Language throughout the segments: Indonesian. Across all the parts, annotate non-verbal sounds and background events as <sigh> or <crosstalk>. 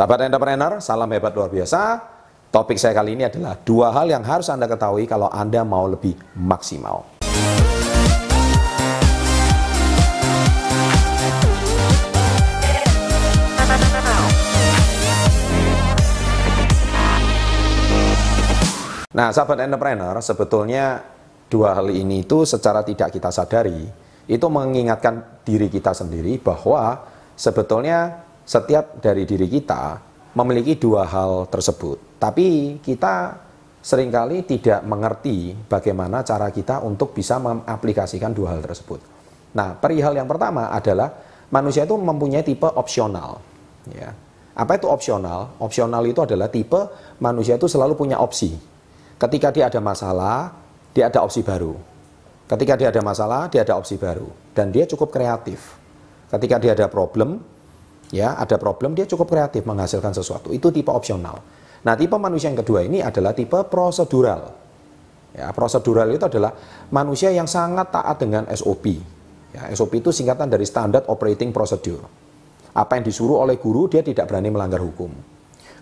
Sahabat entrepreneur, salam hebat luar biasa. Topik saya kali ini adalah dua hal yang harus Anda ketahui kalau Anda mau lebih maksimal. Nah, sahabat entrepreneur, sebetulnya dua hal ini itu secara tidak kita sadari, itu mengingatkan diri kita sendiri bahwa sebetulnya setiap dari diri kita memiliki dua hal tersebut. Tapi kita sering kali tidak mengerti bagaimana cara kita untuk bisa mengaplikasikan dua hal tersebut. Nah, perihal yang pertama adalah manusia itu mempunyai tipe opsional. Ya. Apa itu opsional? Opsional itu adalah tipe manusia itu selalu punya opsi. Ketika dia ada masalah, dia ada opsi baru. Ketika dia ada masalah, dia ada opsi baru. Dan dia cukup kreatif. Ketika dia ada problem, ya ada problem dia cukup kreatif menghasilkan sesuatu. Itu tipe opsional. Nah tipe manusia yang kedua ini adalah tipe prosedural. Ya prosedural itu adalah manusia yang sangat taat dengan SOP ya SOP itu singkatan dari Standard Operating Procedure. Apa yang disuruh oleh guru dia tidak berani melanggar hukum.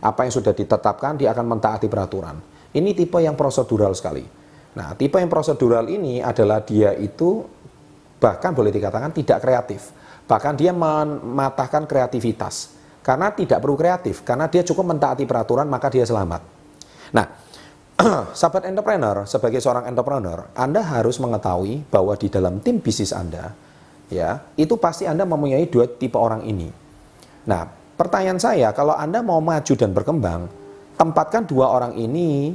Apa yang sudah ditetapkan dia akan mentaati peraturan. Ini tipe yang prosedural sekali. Nah tipe yang prosedural ini adalah dia itu bahkan boleh dikatakan tidak kreatif Bahkan dia mematahkan kreativitas. Karena tidak perlu kreatif, karena dia cukup mentaati peraturan maka dia selamat. Nah, <clears throat> sahabat entrepreneur, sebagai seorang entrepreneur, Anda harus mengetahui bahwa di dalam tim bisnis Anda, ya, itu pasti Anda mempunyai dua tipe orang ini. Nah, pertanyaan saya, kalau Anda mau maju dan berkembang, tempatkan dua orang ini,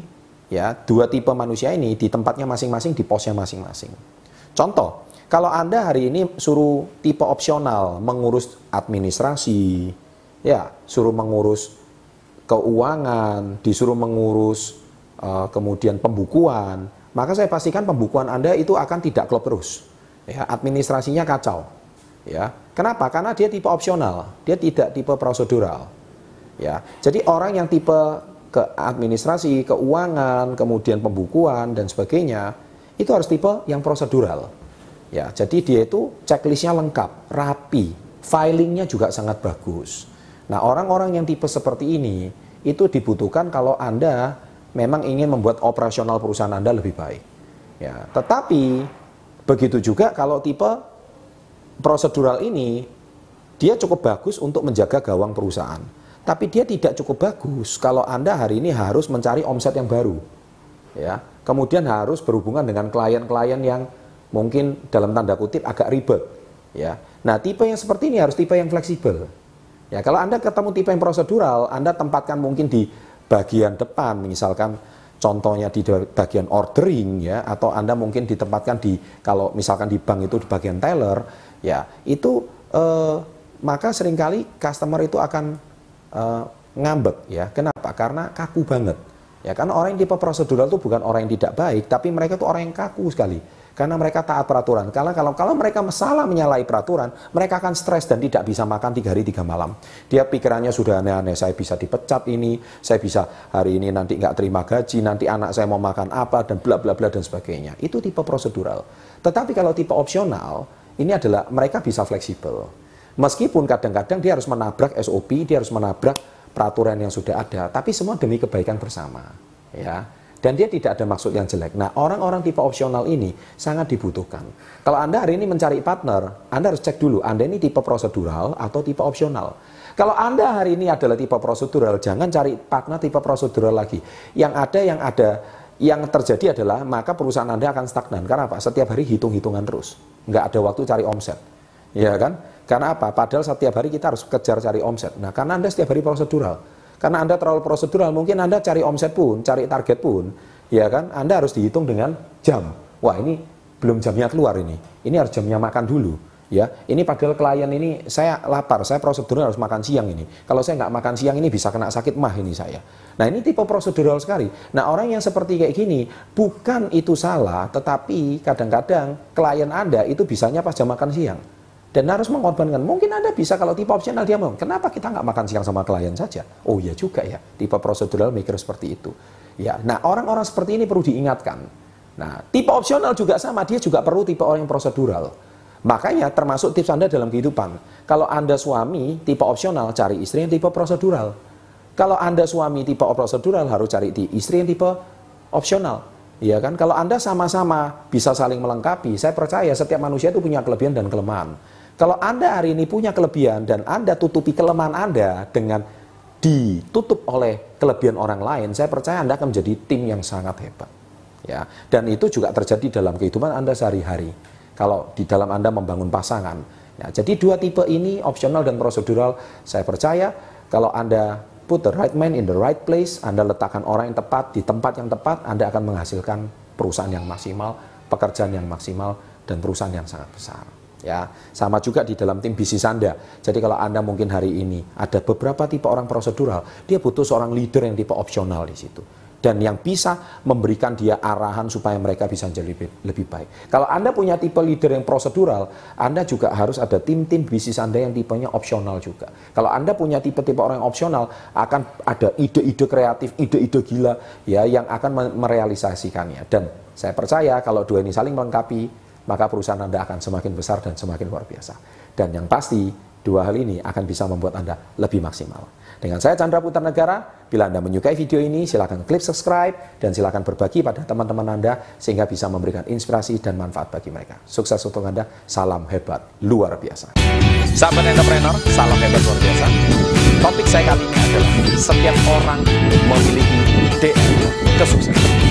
ya, dua tipe manusia ini di tempatnya masing-masing, di posnya masing-masing. Contoh, kalau Anda hari ini suruh tipe opsional mengurus administrasi, ya, suruh mengurus keuangan, disuruh mengurus uh, kemudian pembukuan, maka saya pastikan pembukuan Anda itu akan tidak klop terus. Ya, administrasinya kacau. Ya. Kenapa? Karena dia tipe opsional, dia tidak tipe prosedural. Ya. Jadi orang yang tipe ke administrasi, keuangan, kemudian pembukuan dan sebagainya, itu harus tipe yang prosedural. Ya, jadi dia itu checklistnya lengkap, rapi, filingnya juga sangat bagus. Nah, orang-orang yang tipe seperti ini itu dibutuhkan kalau Anda memang ingin membuat operasional perusahaan Anda lebih baik. Ya, tetapi begitu juga kalau tipe prosedural ini dia cukup bagus untuk menjaga gawang perusahaan. Tapi dia tidak cukup bagus kalau Anda hari ini harus mencari omset yang baru. Ya, kemudian harus berhubungan dengan klien-klien yang mungkin dalam tanda kutip agak ribet ya. Nah, tipe yang seperti ini harus tipe yang fleksibel. Ya, kalau Anda ketemu tipe yang prosedural, Anda tempatkan mungkin di bagian depan misalkan contohnya di bagian ordering ya atau Anda mungkin ditempatkan di kalau misalkan di bank itu di bagian teller ya, itu eh, maka sering kali customer itu akan eh, ngambek ya. Kenapa? Karena kaku banget. Ya, karena orang yang tipe prosedural itu bukan orang yang tidak baik, tapi mereka itu orang yang kaku sekali karena mereka taat peraturan. Karena kalau kalau mereka salah menyalahi peraturan, mereka akan stres dan tidak bisa makan tiga hari tiga malam. Dia pikirannya sudah aneh-aneh. Saya bisa dipecat ini, saya bisa hari ini nanti nggak terima gaji, nanti anak saya mau makan apa dan bla bla bla dan sebagainya. Itu tipe prosedural. Tetapi kalau tipe opsional, ini adalah mereka bisa fleksibel. Meskipun kadang-kadang dia harus menabrak SOP, dia harus menabrak peraturan yang sudah ada, tapi semua demi kebaikan bersama. Ya, dan dia tidak ada maksud yang jelek. Nah, orang-orang tipe opsional ini sangat dibutuhkan. Kalau Anda hari ini mencari partner, Anda harus cek dulu, Anda ini tipe prosedural atau tipe opsional. Kalau Anda hari ini adalah tipe prosedural, jangan cari partner tipe prosedural lagi. Yang ada yang ada yang terjadi adalah maka perusahaan Anda akan stagnan. Karena apa? Setiap hari hitung-hitungan terus. Nggak ada waktu cari omset. Ya kan? Karena apa? Padahal setiap hari kita harus kejar cari omset. Nah, karena Anda setiap hari prosedural. Karena Anda terlalu prosedural, mungkin Anda cari omset pun, cari target pun, ya kan? Anda harus dihitung dengan jam. Wah, ini belum jamnya keluar ini. Ini harus jamnya makan dulu. Ya, ini padahal klien ini saya lapar, saya prosedural harus makan siang ini. Kalau saya nggak makan siang ini bisa kena sakit mah ini saya. Nah ini tipe prosedural sekali. Nah orang yang seperti kayak gini bukan itu salah, tetapi kadang-kadang klien Anda itu bisanya pas jam makan siang dan harus mengorbankan. Mungkin Anda bisa kalau tipe opsional dia mau. Kenapa kita nggak makan siang sama klien saja? Oh iya juga ya, tipe prosedural mikir seperti itu. Ya, nah orang-orang seperti ini perlu diingatkan. Nah, tipe opsional juga sama, dia juga perlu tipe orang yang prosedural. Makanya termasuk tips Anda dalam kehidupan. Kalau Anda suami tipe opsional, cari istri yang tipe prosedural. Kalau Anda suami tipe prosedural harus cari istri yang tipe opsional. Ya kan? Kalau Anda sama-sama bisa saling melengkapi, saya percaya setiap manusia itu punya kelebihan dan kelemahan. Kalau Anda hari ini punya kelebihan dan Anda tutupi kelemahan Anda dengan ditutup oleh kelebihan orang lain, saya percaya Anda akan menjadi tim yang sangat hebat. Ya, dan itu juga terjadi dalam kehidupan Anda sehari-hari. Kalau di dalam Anda membangun pasangan. Ya, jadi dua tipe ini opsional dan prosedural, saya percaya kalau Anda put the right man in the right place, Anda letakkan orang yang tepat di tempat yang tepat, Anda akan menghasilkan perusahaan yang maksimal, pekerjaan yang maksimal, dan perusahaan yang sangat besar. Ya, sama juga di dalam tim bisnis Anda. Jadi kalau Anda mungkin hari ini ada beberapa tipe orang prosedural, dia butuh seorang leader yang tipe opsional di situ dan yang bisa memberikan dia arahan supaya mereka bisa menjadi lebih, lebih baik. Kalau Anda punya tipe leader yang prosedural, Anda juga harus ada tim-tim bisnis Anda yang tipenya opsional juga. Kalau Anda punya tipe-tipe orang yang opsional, akan ada ide-ide kreatif, ide-ide gila ya yang akan merealisasikannya. Dan saya percaya kalau dua ini saling melengkapi, maka perusahaan Anda akan semakin besar dan semakin luar biasa. Dan yang pasti, dua hal ini akan bisa membuat Anda lebih maksimal. Dengan saya Chandra Putra Negara, bila Anda menyukai video ini, silakan klik subscribe dan silakan berbagi pada teman-teman Anda sehingga bisa memberikan inspirasi dan manfaat bagi mereka. Sukses untuk Anda, salam hebat luar biasa. Sahabat entrepreneur, salam hebat luar biasa. Topik saya kali ini adalah setiap orang memiliki ide kesuksesan.